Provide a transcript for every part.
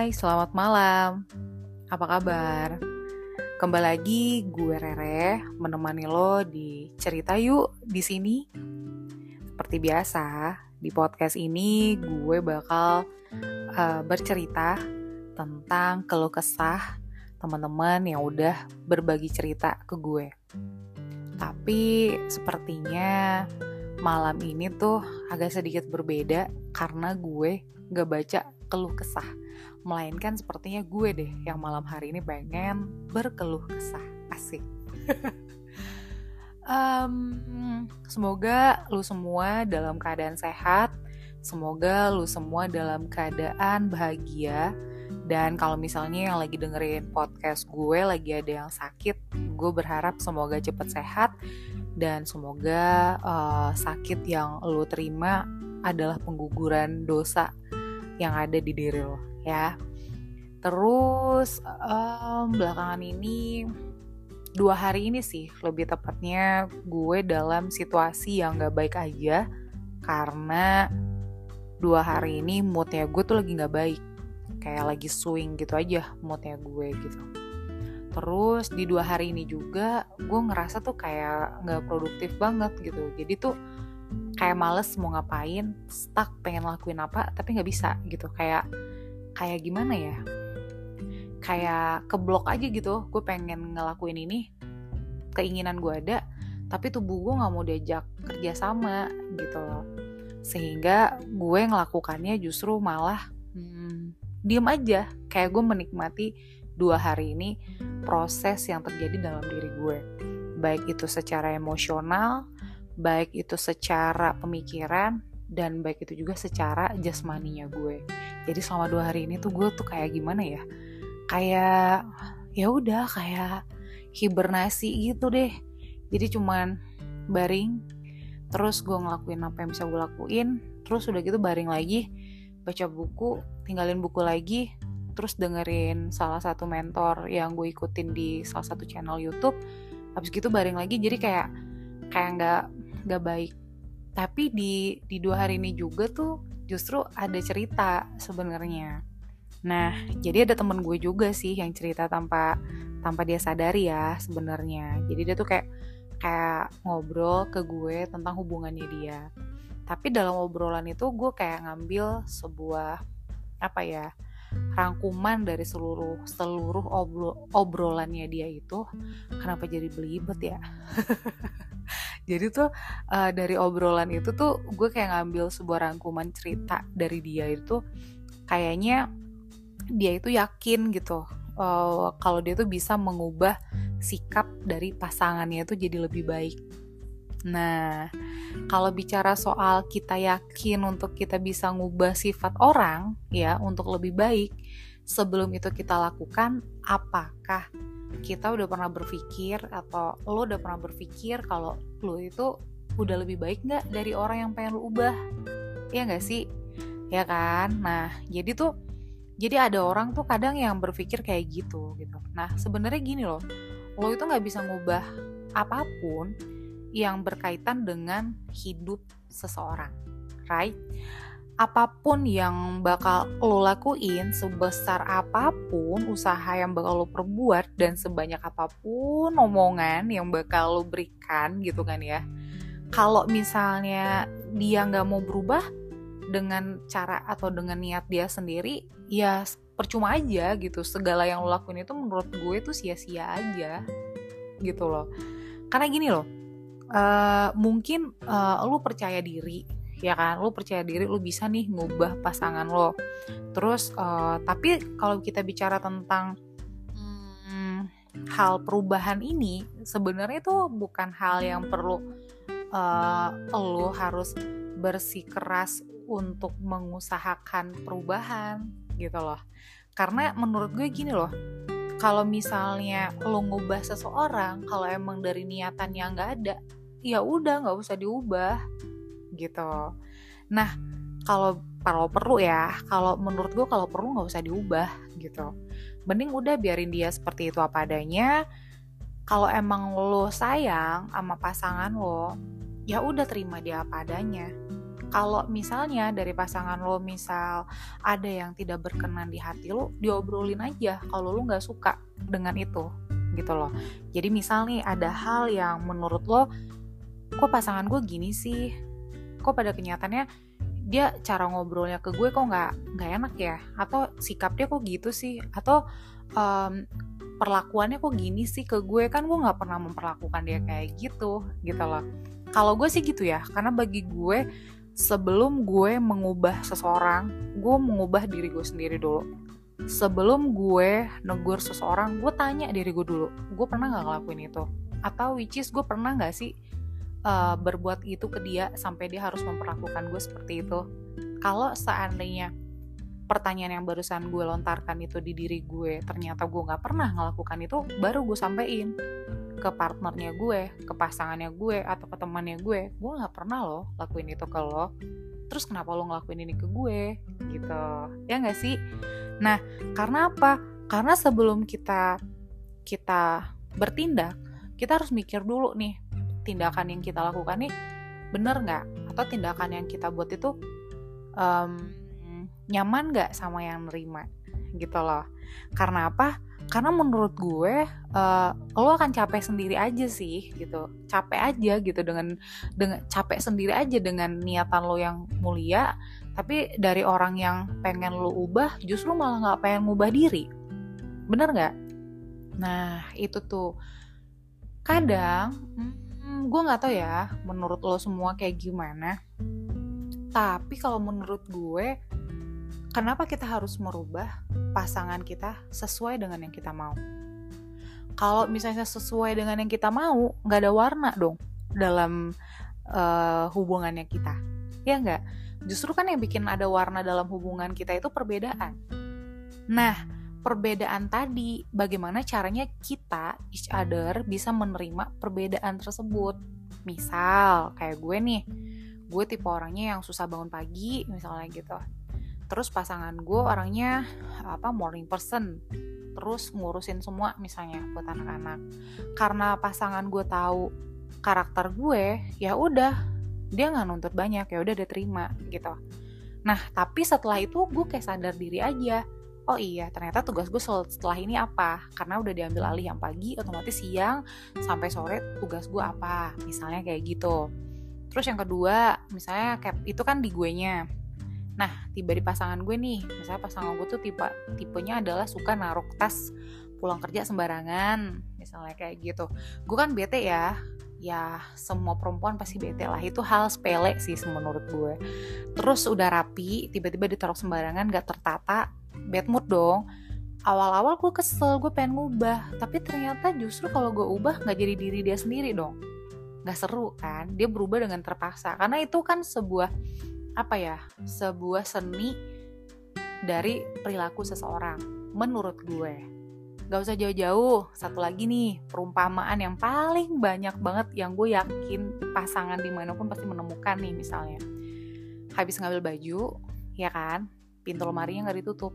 Hai, selamat malam. Apa kabar? Kembali lagi gue Rere menemani lo di cerita yuk di sini. Seperti biasa, di podcast ini gue bakal uh, bercerita tentang keluh kesah teman-teman yang udah berbagi cerita ke gue. Tapi sepertinya malam ini tuh agak sedikit berbeda karena gue gak baca keluh kesah melainkan sepertinya gue deh yang malam hari ini pengen berkeluh kesah. Asik. Um, semoga lu semua dalam keadaan sehat. Semoga lu semua dalam keadaan bahagia. Dan kalau misalnya yang lagi dengerin podcast gue lagi ada yang sakit gue berharap semoga cepet sehat. Dan semoga uh, sakit yang lu terima adalah pengguguran dosa yang ada di diri lo ya. Terus um, belakangan ini dua hari ini sih lebih tepatnya gue dalam situasi yang gak baik aja. Karena dua hari ini moodnya gue tuh lagi gak baik. Kayak lagi swing gitu aja moodnya gue gitu. Terus di dua hari ini juga gue ngerasa tuh kayak gak produktif banget gitu. Jadi tuh kayak males mau ngapain stuck pengen lakuin apa tapi nggak bisa gitu. Kayak kayak gimana ya? Kayak keblok aja gitu gue pengen ngelakuin ini. Keinginan gue ada tapi tubuh gue nggak mau diajak kerja sama gitu loh. Sehingga gue ngelakukannya justru malah hmm, diem aja. Kayak gue menikmati dua hari ini proses yang terjadi dalam diri gue. Baik itu secara emosional baik itu secara pemikiran dan baik itu juga secara jasmaninya gue. Jadi selama dua hari ini tuh gue tuh kayak gimana ya? Kayak ya udah kayak hibernasi gitu deh. Jadi cuman baring terus gue ngelakuin apa yang bisa gue lakuin terus udah gitu baring lagi baca buku tinggalin buku lagi terus dengerin salah satu mentor yang gue ikutin di salah satu channel YouTube habis gitu baring lagi. Jadi kayak kayak nggak nggak baik tapi di di dua hari ini juga tuh justru ada cerita sebenarnya. Nah jadi ada temen gue juga sih yang cerita tanpa tanpa dia sadari ya sebenarnya. Jadi dia tuh kayak kayak ngobrol ke gue tentang hubungannya dia. Tapi dalam obrolan itu gue kayak ngambil sebuah apa ya rangkuman dari seluruh seluruh obro, obrolannya dia itu. Kenapa jadi belibet ya jadi tuh uh, dari obrolan itu tuh gue kayak ngambil sebuah rangkuman cerita dari dia itu kayaknya dia itu yakin gitu uh, kalau dia tuh bisa mengubah sikap dari pasangannya itu jadi lebih baik. Nah, kalau bicara soal kita yakin untuk kita bisa ngubah sifat orang ya untuk lebih baik, sebelum itu kita lakukan, apakah kita udah pernah berpikir atau lo udah pernah berpikir kalau lo itu udah lebih baik nggak dari orang yang pengen lo ubah? Ya nggak sih? Ya kan? Nah jadi tuh jadi ada orang tuh kadang yang berpikir kayak gitu gitu. Nah sebenarnya gini loh lo itu nggak bisa ngubah apa pun yang berkaitan dengan hidup seseorang right apa pun yang bakal lo lakuin, sebesar apa pun usaha yang bakal lo perbuat dan sebanyak apa pun omongan yang bakal lo berikan gitu kan ya. Kalau misalnya dia nggak mau berubah dengan cara atau dengan niat dia sendiri, ya percuma aja gitu. Segala yang lo lakuin itu menurut gue itu sia-sia aja gitu loh. Karena gini loh, uh, mungkin uh, lo percaya diri ya kan? Lu percaya diri lu bisa nih ngubah pasangan lo. Terus uh, tapi kalau kita bicara tentang hmm, hal perubahan ini sebenarnya itu bukan hal yang perlu uh, lo harus bersikeras untuk mengusahakan perubahan gitu loh. Karena menurut gue gini loh kalau misalnya lo ngubah seseorang kalau emang dari niatan yang nggak ada ya udah nggak usah diubah gitu. Nah, kalau kalau perlu ya, kalau menurut gue kalau perlu nggak usah diubah gitu. Mending udah biarin dia seperti itu apa adanya. Kalau emang lo sayang sama pasangan lo, ya udah terima dia apa adanya kalau misalnya dari pasangan lo misal ada yang tidak berkenan di hati lo diobrolin aja kalau lo nggak suka dengan itu gitu loh jadi misal nih ada hal yang menurut lo kok pasangan gue gini sih kok pada kenyataannya dia cara ngobrolnya ke gue kok nggak nggak enak ya? Atau sikap dia kok gitu sih? Atau um, perlakuannya kok gini sih ke gue? Kan gue nggak pernah memperlakukan dia kayak gitu gitu loh. Kalau gue sih gitu ya karena bagi gue sebelum gue mengubah seseorang gue mengubah diri gue sendiri dulu. Sebelum gue negur seseorang gue tanya diri gue dulu gue pernah nggak ngelakuin itu? Atau which is gue pernah nggak sih uh, berbuat itu ke dia sampai dia harus memperlakukan gue seperti itu. Kalau seandainya pertanyaan yang barusan gue lontarkan itu di diri gue ternyata gue nggak pernah ngelakukan itu baru gue sampein ke partnernya gue ke pasangannya gue atau ke temannya gue gue nggak pernah loh lakuin itu ke lo. Terus kenapa lo ngelakuin ini ke gue? Gitu. Ya nggak sih? Nah karena apa? Karena sebelum kita kita bertindak kita harus mikir dulu nih tindakan yang kita lakukan nih bener nggak? Atau tindakan yang kita buat itu um, nyaman gak sama yang nerima? Gitu loh. Karena apa? Karena menurut gue uh, lo akan capek sendiri aja sih gitu. Capek aja gitu dengan dengan capek sendiri aja dengan niatan lo yang mulia tapi dari orang yang pengen lo ubah justru malah nggak pengen ngubah diri. Bener nggak? Nah itu tuh. Kadang hmm, gue nggak tahu ya menurut lo semua kayak gimana tapi kalau menurut gue Kenapa kita harus merubah pasangan kita sesuai dengan yang kita mau? Kalau misalnya sesuai dengan yang kita mau, nggak ada warna dong dalam uh, hubungannya kita, ya nggak? Justru kan yang bikin ada warna dalam hubungan kita itu perbedaan. Nah, perbedaan tadi, bagaimana caranya kita, each other, bisa menerima perbedaan tersebut. Misal, kayak gue nih, gue tipe orangnya yang susah bangun pagi, misalnya gitu. Terus pasangan gue orangnya apa morning person terus ngurusin semua misalnya buat anak-anak. Karena pasangan gue tahu karakter gue ya udah dia nggak nuntut banyak ya udah dia terima gitu. Nah tapi setelah itu gue kayak sadar diri aja oh iya ternyata tugas gue setelah ini apa karena udah diambil alih yang pagi otomatis siang sampai sore tugas gue apa misalnya kayak gitu terus yang kedua misalnya kayak itu kan di gue nya Nah, tiba di pasangan gue nih, misalnya pasangan gue tuh tipe tipenya adalah suka naruh tas pulang kerja sembarangan, misalnya kayak gitu. Gue kan bete ya, ya semua perempuan pasti bete lah. Itu hal sepele sih menurut gue. Terus udah rapi, tiba-tiba ditaruh sembarangan, gak tertata, bad mood dong. Awal-awal gue kesel, gue pengen ngubah, tapi ternyata justru kalau gue ubah gak jadi diri dia sendiri dong. Gak seru kan, dia berubah dengan terpaksa. Karena itu kan sebuah apa ya sebuah seni dari perilaku seseorang menurut gue gak usah jauh-jauh satu lagi nih perumpamaan yang paling banyak banget yang gue yakin pasangan di mana pun pasti menemukan nih misalnya habis ngambil baju ya kan pintu lemarinya nggak ditutup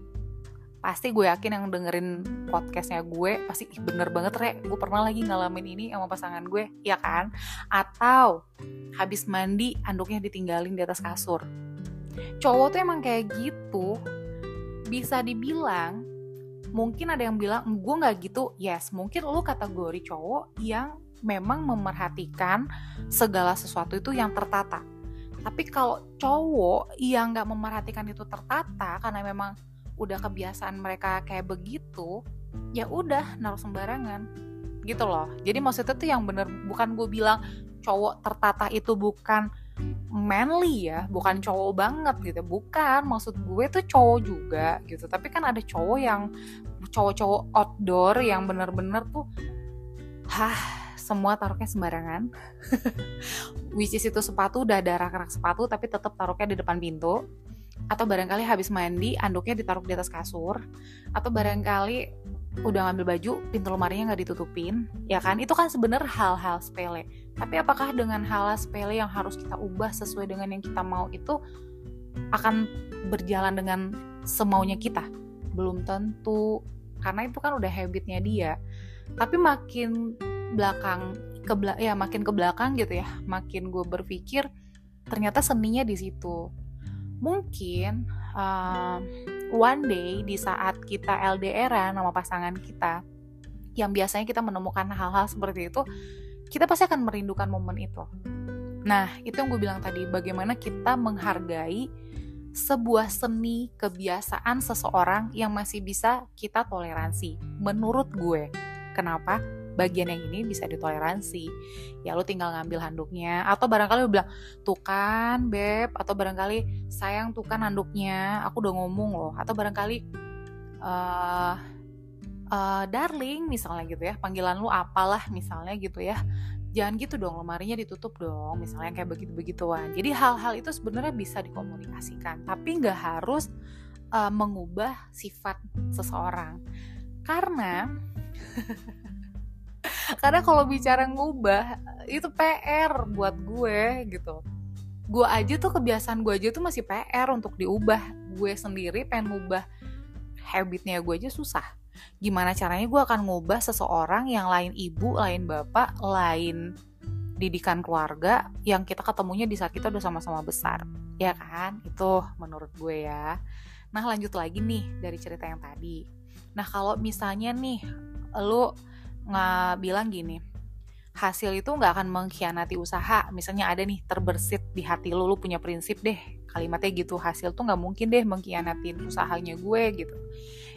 pasti gue yakin yang dengerin podcastnya gue pasti Ih, bener banget re. Gue pernah lagi ngalamin ini sama pasangan gue. Ya kan? Atau habis mandi anduknya ditinggalin di atas kasur. Cowok tuh emang kayak gitu. Bisa dibilang mungkin ada yang bilang gue nggak gitu. Yes mungkin lo kategori cowok yang memang memerhatikan segala sesuatu itu yang tertata. Tapi kalau cowok yang nggak memerhatikan itu tertata karena memang udah kebiasaan mereka kayak begitu ya udah naruh sembarangan. Gitu loh. Jadi maksudnya tuh yang bener bukan gue bilang cowok tertata itu bukan manly ya bukan cowok banget gitu. Bukan maksud gue tuh cowok juga gitu. Tapi kan ada cowok yang cowok-cowok outdoor yang bener-bener tuh hah semua taruhnya sembarangan. Which is itu sepatu udah ada rak-rak sepatu tapi tetap taruhnya di depan pintu atau barangkali habis mandi anduknya ditaruh di atas kasur. Atau barangkali udah ngambil baju pintu lemarinya nggak ditutupin. Ya kan? Itu kan sebenarnya hal-hal sepele. Tapi apakah dengan hal, hal sepele yang harus kita ubah sesuai dengan yang kita mau itu akan berjalan dengan semaunya kita? Belum tentu. Karena itu kan udah habitnya dia. Tapi makin belakang ke ya makin ke belakang gitu ya makin gue berpikir ternyata seninya di situ mungkin uh, one day di saat kita LDR sama pasangan kita yang biasanya kita menemukan hal-hal seperti itu kita pasti akan merindukan momen itu. Nah itu yang gue bilang tadi bagaimana kita menghargai sebuah seni kebiasaan seseorang yang masih bisa kita toleransi menurut gue. Kenapa bagian yang ini bisa ditoleransi. Ya lu tinggal ngambil handuknya. Atau barangkali lu bilang tuh kan beb atau barangkali sayang tuh kan handuknya aku udah ngomong loh. Atau barangkali uh, uh, darling misalnya gitu ya panggilan lu apalah misalnya gitu ya. Jangan gitu dong lemarinya ditutup dong misalnya kayak begitu begituan jadi hal-hal itu sebenarnya bisa dikomunikasikan tapi nggak harus uh, mengubah sifat seseorang. Karena karena kalau bicara ngubah itu PR buat gue gitu. Gue aja tuh kebiasaan gue aja tuh masih PR untuk diubah. Gue sendiri pengen ngubah habitnya gue aja susah. Gimana caranya gue akan ngubah seseorang yang lain ibu lain bapak lain didikan keluarga yang kita ketemunya di saat kita udah sama-sama besar. Ya kan? Itu menurut gue ya. Nah lanjut lagi nih dari cerita yang tadi. Nah kalau misalnya nih lu nggak bilang gini hasil itu nggak akan mengkhianati usaha. Misalnya ada nih terbersit di hati lu lu punya prinsip deh kalimatnya gitu hasil tuh nggak mungkin deh mengkhianatin usahanya gue gitu.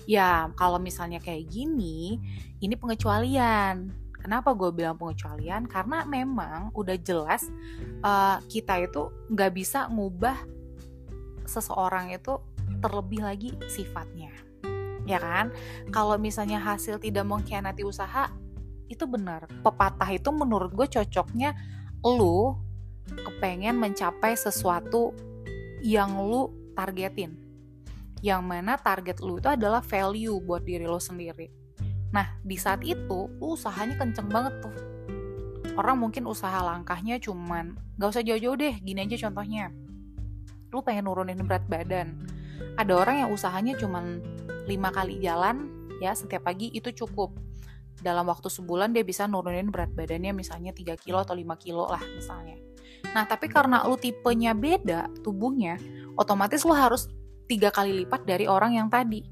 Ya kalau misalnya kayak gini ini pengecualian. Kenapa gue bilang pengecualian? Karena memang udah jelas uh, kita itu nggak bisa ngubah seseorang itu terlebih lagi sifatnya ya kan? Kalau misalnya hasil tidak mengkhianati usaha, itu benar. Pepatah itu menurut gue cocoknya lu kepengen mencapai sesuatu yang lu targetin. Yang mana target lu itu adalah value buat diri lo sendiri. Nah, di saat itu, usahanya kenceng banget tuh. Orang mungkin usaha langkahnya cuman, gak usah jauh-jauh deh, gini aja contohnya. Lu pengen nurunin berat badan. Ada orang yang usahanya cuman lima kali jalan ya setiap pagi itu cukup dalam waktu sebulan dia bisa nurunin berat badannya misalnya 3 kilo atau 5 kilo lah misalnya. Nah, tapi karena lu tipenya beda tubuhnya, otomatis lu harus tiga kali lipat dari orang yang tadi.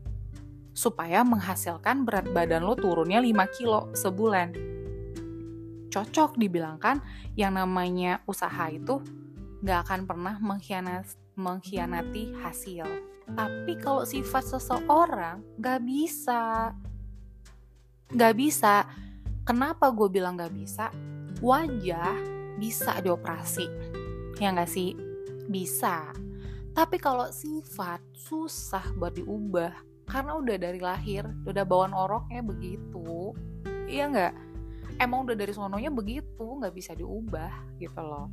Supaya menghasilkan berat badan lu turunnya 5 kilo sebulan. Cocok dibilangkan yang namanya usaha itu nggak akan pernah mengkhianati, mengkhianati hasil. Tapi kalau sifat seseorang gak bisa. Gak bisa. Kenapa gue bilang gak bisa? Wajah bisa dioperasi. Ya gak sih? Bisa. Tapi kalau sifat susah buat diubah. Karena udah dari lahir, udah bawaan oroknya begitu. Iya gak? Emang udah dari sononya begitu, gak bisa diubah gitu loh.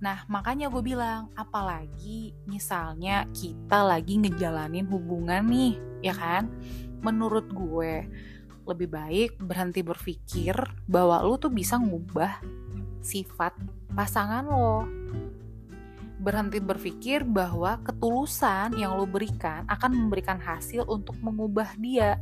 Nah, makanya gue bilang, apalagi misalnya kita lagi ngejalanin hubungan nih, ya kan? Menurut gue, lebih baik berhenti berpikir bahwa lu tuh bisa ngubah sifat pasangan lo. Berhenti berpikir bahwa ketulusan yang lo berikan akan memberikan hasil untuk mengubah dia.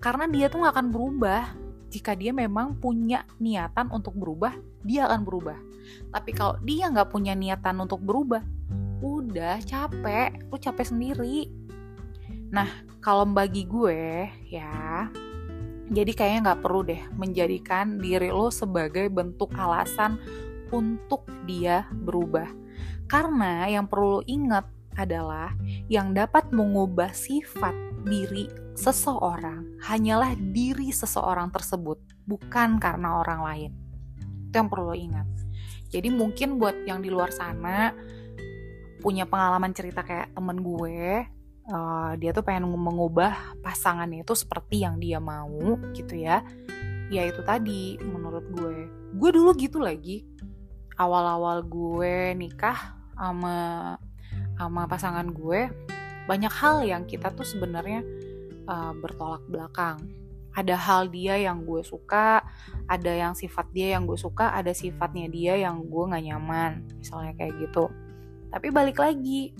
Karena dia tuh gak akan berubah jika dia memang punya niatan untuk berubah, dia akan berubah. Tapi kalau dia nggak punya niatan untuk berubah, udah capek, lu capek sendiri. Nah, kalau bagi gue ya, jadi kayaknya nggak perlu deh menjadikan diri lo sebagai bentuk alasan untuk dia berubah. Karena yang perlu lo ingat adalah yang dapat mengubah sifat diri seseorang hanyalah diri seseorang tersebut, bukan karena orang lain. Itu yang perlu ingat. Jadi mungkin buat yang di luar sana punya pengalaman cerita kayak temen gue, uh, dia tuh pengen mengubah pasangannya itu seperti yang dia mau gitu ya. Ya itu tadi menurut gue. Gue dulu gitu lagi. Awal-awal gue nikah sama sama pasangan gue, banyak hal yang kita tuh sebenarnya uh, bertolak belakang. Ada hal dia yang gue suka, ada yang sifat dia yang gue suka, ada sifatnya dia yang gue gak nyaman, misalnya kayak gitu. Tapi balik lagi,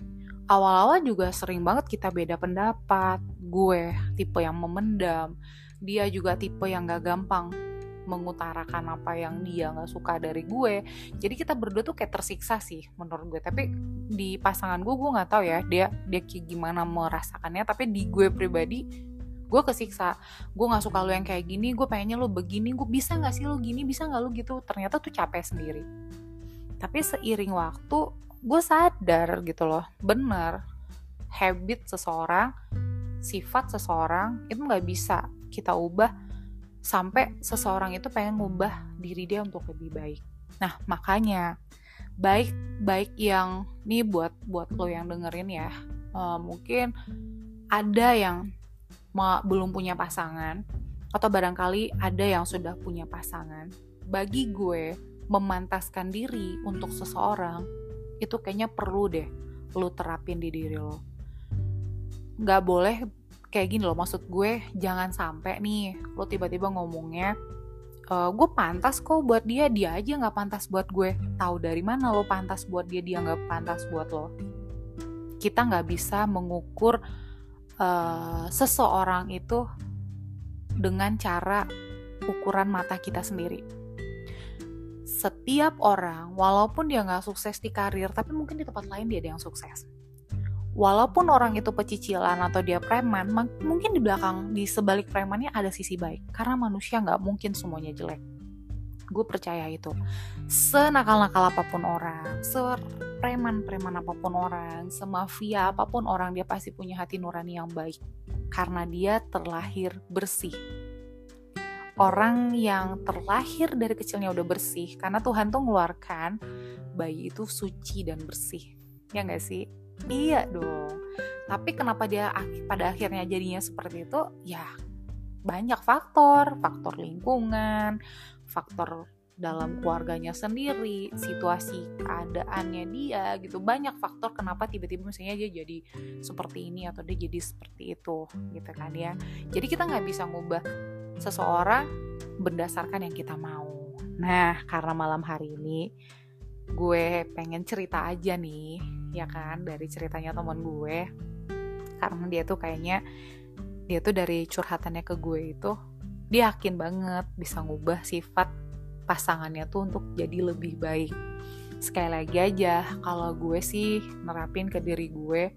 awal-awal juga sering banget kita beda pendapat. Gue tipe yang memendam, dia juga tipe yang gak gampang mengutarakan apa yang dia nggak suka dari gue jadi kita berdua tuh kayak tersiksa sih menurut gue tapi di pasangan gue gue nggak tahu ya dia dia kayak gimana merasakannya tapi di gue pribadi gue kesiksa. Gue nggak suka lo yang kayak gini gue pengennya lo begini. Gue bisa nggak sih lo gini bisa nggak lo gitu? Ternyata tuh capek sendiri. Tapi seiring waktu gue sadar gitu loh. Bener habit seseorang sifat seseorang itu nggak bisa kita ubah sampai seseorang itu pengen ngubah diri dia untuk lebih baik. Nah makanya baik baik yang nih buat buat lo yang dengerin ya uh, mungkin ada yang ma, belum punya pasangan atau barangkali ada yang sudah punya pasangan. Bagi gue memantaskan diri untuk seseorang itu kayaknya perlu deh lo terapin di diri lo nggak boleh kayak gini loh maksud gue jangan sampai nih lo tiba-tiba ngomongnya e, gue pantas kok buat dia dia aja nggak pantas buat gue tahu dari mana lo pantas buat dia dia nggak pantas buat lo kita nggak bisa mengukur uh, seseorang itu dengan cara ukuran mata kita sendiri setiap orang walaupun dia nggak sukses di karir tapi mungkin di tempat lain dia ada yang sukses walaupun orang itu pecicilan atau dia preman, mungkin di belakang, di sebalik premannya ada sisi baik. Karena manusia nggak mungkin semuanya jelek. Gue percaya itu. Senakal-nakal apa pun orang, sepreman-preman apa pun orang, semafia apa pun orang, dia pasti punya hati nurani yang baik. Karena dia terlahir bersih. Orang yang terlahir dari kecilnya udah bersih, karena Tuhan tuh ngeluarkan bayi itu suci dan bersih. Ya nggak sih? Iya dong. Tapi kenapa dia pada akhirnya jadinya seperti itu? Ya banyak faktor, faktor lingkungan, faktor dalam keluarganya sendiri, situasi keadaannya dia gitu. Banyak faktor kenapa tiba-tiba misalnya dia jadi seperti ini atau dia jadi seperti itu gitu kan ya. Jadi kita nggak bisa ngubah seseorang berdasarkan yang kita mau. Nah, karena malam hari ini gue pengen cerita aja nih ya kan dari ceritanya teman gue karena dia tuh kayaknya dia tuh dari curhatannya ke gue itu dia yakin banget bisa ngubah sifat pasangannya tuh untuk jadi lebih baik. Sekali lagi aja kalau gue sih nerapin ke diri gue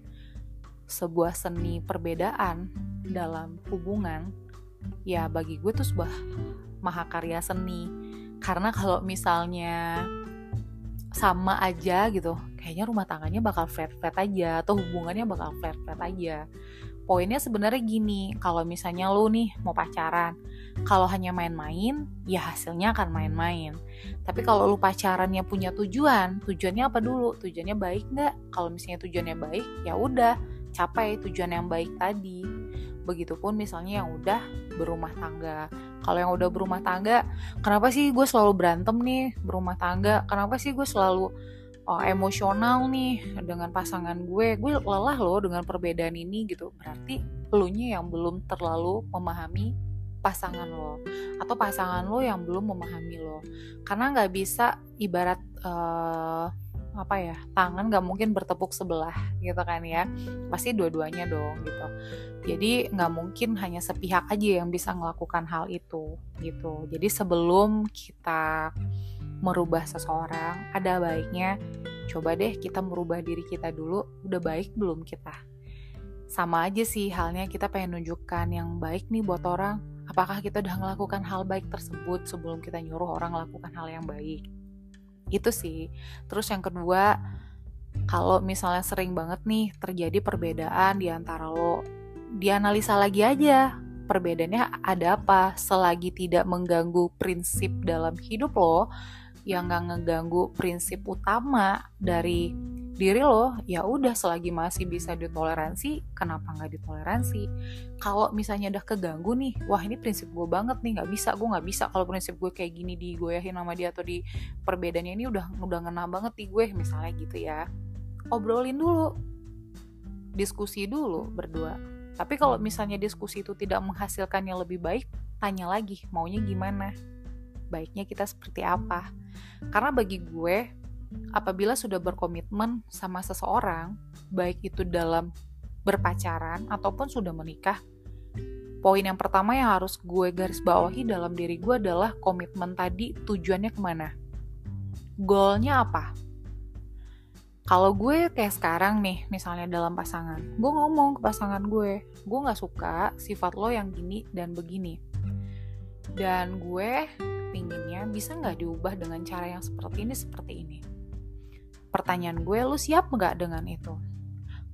sebuah seni perbedaan dalam hubungan ya bagi gue tuh sebuah mahakarya seni. Karena kalau misalnya sama aja gitu kayaknya rumah tangganya bakal flat-flat aja atau hubungannya bakal flat-flat aja. Poinnya sebenarnya gini kalau misalnya lu nih mau pacaran kalau hanya main-main ya hasilnya akan main-main. Tapi kalau lu pacarannya punya tujuan tujuannya apa dulu? Tujuannya baik nggak? Kalau misalnya tujuannya baik ya udah capai tujuan yang baik tadi. Begitupun misalnya yang udah berumah tangga. Kalau yang udah berumah tangga kenapa sih gue selalu berantem nih berumah tangga? Kenapa sih gue selalu oh, emosional nih dengan pasangan gue? Gue lelah loh dengan perbedaan ini gitu. Berarti lu nya yang belum terlalu memahami pasangan lo atau pasangan lo yang belum memahami lo. Karena nggak bisa ibarat uh, apa ya tangan nggak mungkin bertepuk sebelah gitu kan ya. Pasti dua-duanya dong gitu. Jadi nggak mungkin hanya sepihak aja yang bisa melakukan hal itu gitu. Jadi sebelum kita merubah seseorang ada baiknya coba deh kita merubah diri kita dulu udah baik belum kita? Sama aja sih halnya kita pengen nunjukkan yang baik nih buat orang apakah kita udah melakukan hal baik tersebut sebelum kita nyuruh orang melakukan hal yang baik? Itu sih. Terus yang kedua kalau misalnya sering banget nih terjadi perbedaan di antara lo dianalisa lagi aja perbedaannya ada apa. Selagi tidak mengganggu prinsip dalam hidup lo yang gak ngeganggu prinsip utama dari diri lo ya udah selagi masih bisa ditoleransi kenapa nggak ditoleransi? Kalau misalnya udah keganggu nih wah ini prinsip gue banget nih nggak bisa gue nggak bisa. Kalau prinsip gue kayak gini digoyahin sama dia atau di perbedaannya ini udah udah ngena banget di gue misalnya gitu ya. Obrolin dulu. Diskusi dulu berdua. Tapi kalau misalnya diskusi itu tidak menghasilkan yang lebih baik tanya lagi maunya gimana? Baiknya kita seperti apa? Karena bagi gue apabila sudah berkomitmen sama seseorang, baik itu dalam berpacaran ataupun sudah menikah, poin yang pertama yang harus gue garis bawahi dalam diri gue adalah komitmen tadi tujuannya ke mana? Goalnya apa? Kalau gue kayak sekarang nih misalnya dalam pasangan gue ngomong ke pasangan gue gue nggak suka sifat lo yang gini dan begini. Dan gue pinginnya bisa nggak diubah dengan cara yang seperti ini seperti ini pertanyaan gue lu siap nggak dengan itu?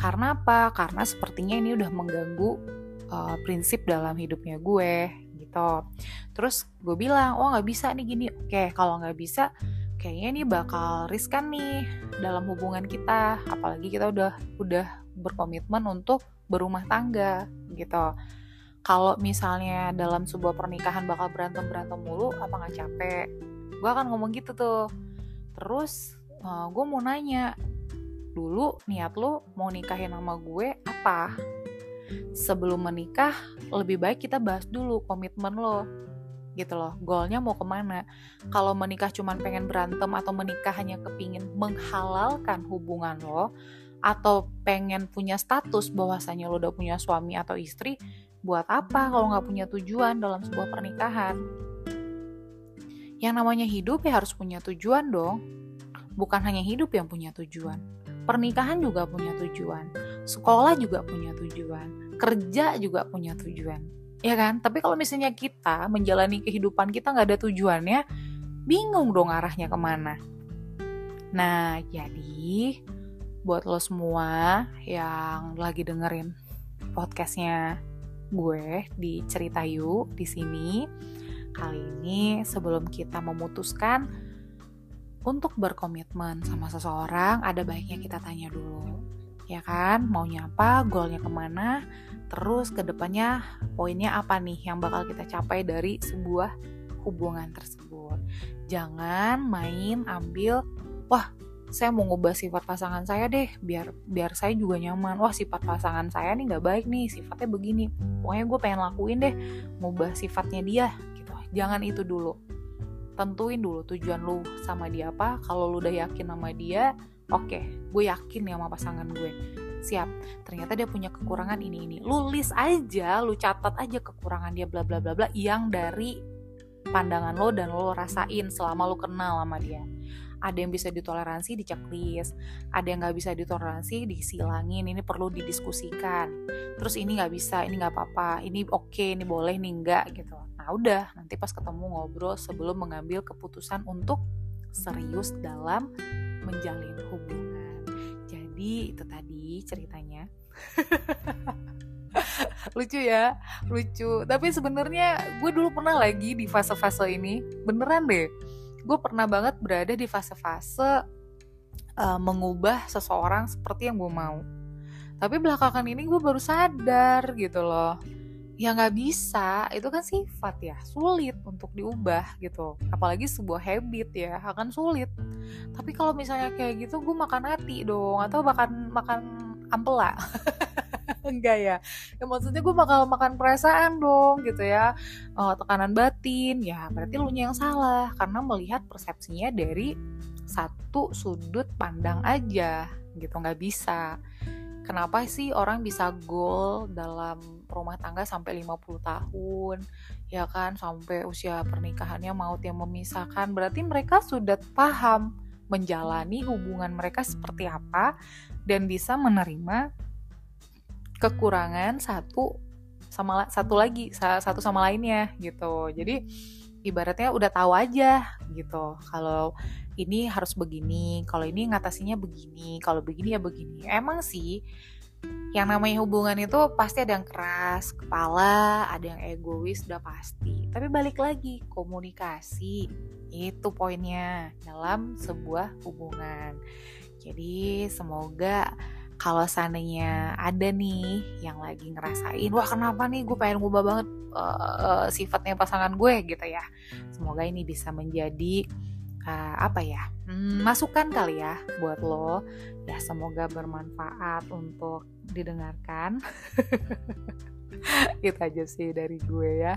Karena apa? Karena sepertinya ini udah mengganggu uh, prinsip dalam hidupnya gue gitu. Terus gue bilang oh nggak bisa nih gini. Oke kalau nggak bisa kayaknya ini bakal riskan nih dalam hubungan kita. Apalagi kita udah udah berkomitmen untuk berumah tangga gitu. Kalau misalnya dalam sebuah pernikahan bakal berantem berantem mulu apa nggak capek? Gue akan ngomong gitu tuh. Terus uh, eh, gue mau nanya dulu niat lo mau nikahin sama gue apa? Sebelum menikah lebih baik kita bahas dulu komitmen lo gitu loh. Goalnya mau ke mana? Kalau menikah cuman pengen berantem atau menikah hanya kepingin menghalalkan hubungan lo atau pengen punya status bahwasanya lo udah punya suami atau istri buat apa kalau nggak punya tujuan dalam sebuah pernikahan? Yang namanya hidup ya harus punya tujuan dong bukan hanya hidup yang punya tujuan pernikahan juga punya tujuan sekolah juga punya tujuan kerja juga punya tujuan ya kan? Tapi kalau misalnya kita menjalani kehidupan kita nggak ada tujuannya bingung dong arahnya ke mana. Nah jadi buat lo semua yang lagi dengerin podcastnya gue di cerita yuk di sini kali ini sebelum kita memutuskan untuk berkomitmen sama seseorang ada baiknya kita tanya dulu ya kan? Maunya apa goalnya ke mana? Terus ke depannya poinnya apa nih yang bakal kita capai dari sebuah hubungan tersebut? Jangan main ambil wah saya mau ngubah sifat pasangan saya deh biar biar saya juga nyaman. Wah sifat pasangan saya nih nggak baik nih sifatnya begini. Pokoknya gue pengen lakuin deh ngubah sifatnya dia gitu. Jangan itu dulu tentuin dulu tujuan lu sama dia apa. Kalau lu udah yakin sama dia oke okay, gue yakin ya sama pasangan gue. Siap. Ternyata dia punya kekurangan ini ini. Lu list aja lu catat aja kekurangan dia bla bla bla bla yang dari pandangan lo dan lo rasain selama lo kenal sama dia. Ada yang bisa ditoleransi di checklist ada yang nggak bisa ditoleransi disilangin. Ini perlu didiskusikan. Terus ini nggak bisa ini nggak apa-apa. Ini oke okay, ini boleh ini enggak gitu nah udah nanti pas ketemu ngobrol sebelum mengambil keputusan untuk serius dalam menjalin hubungan. Jadi itu tadi ceritanya. lucu ya, lucu. Tapi sebenarnya gue dulu pernah lagi di fase-fase ini, beneran deh. Gue pernah banget berada di fase-fase uh, mengubah seseorang seperti yang gue mau. Tapi belakangan ini gue baru sadar gitu loh ya nggak bisa. Itu kan sifat ya sulit untuk diubah gitu. Apalagi sebuah habit ya akan sulit. Tapi kalau misalnya kayak gitu gue makan hati dong atau makan makan ampela. Enggak ya. Ya maksudnya gue bakal makan perasaan dong gitu ya. Oh, tekanan batin ya berarti lu yang salah. Karena melihat persepsinya dari satu sudut pandang aja gitu. Nggak bisa. Kenapa sih orang bisa goal dalam rumah tangga sampai 50 tahun ya kan? Sampai usia pernikahannya maut yang memisahkan. Berarti mereka sudah paham menjalani hubungan mereka seperti apa dan bisa menerima kekurangan satu sama satu lagi satu sama lainnya gitu. Jadi ibaratnya udah tahu aja gitu. Kalau ini harus begini kalau ini ngatasinya begini kalau begini ya begini. Emang sih yang namanya hubungan itu pasti ada yang keras kepala ada yang egois udah pasti. Tapi balik lagi komunikasi itu poinnya dalam sebuah hubungan. Jadi semoga kalau seandainya ada nih yang lagi ngerasain wah kenapa nih? Gue pengen ngubah banget uh, sifatnya pasangan gue gitu ya. Semoga ini bisa menjadi uh, apa ya hmm, masukan kali ya buat lo. Ya semoga bermanfaat untuk didengarkan. Itu aja sih dari gue ya.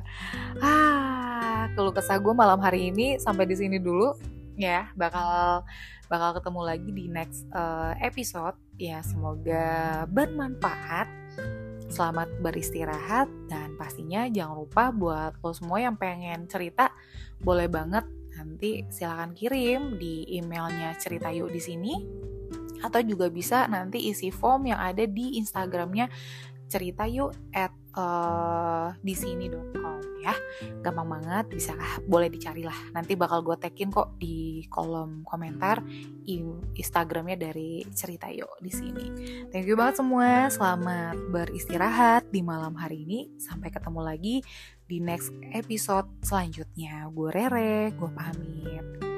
Ah kalau kesah gue malam hari ini sampai di sini dulu. Ya bakal bakal ketemu lagi di next uh, episode. Ya semoga bermanfaat. Selamat beristirahat dan pastinya jangan lupa buat lo semua yang pengen cerita boleh banget. Nanti silahkan kirim di emailnya cerita yuk di sini atau juga bisa nanti isi form yang ada di Instagramnya cerita yuk at uh, di sini.com ya. Gampang banget bisa boleh dicari lah nanti bakal gue tagin kok di kolom komentar Instagramnya dari cerita yuk di sini. Thank you banget semua selamat beristirahat di malam hari ini. Sampai ketemu lagi di next episode selanjutnya. Gue Rere gue pamit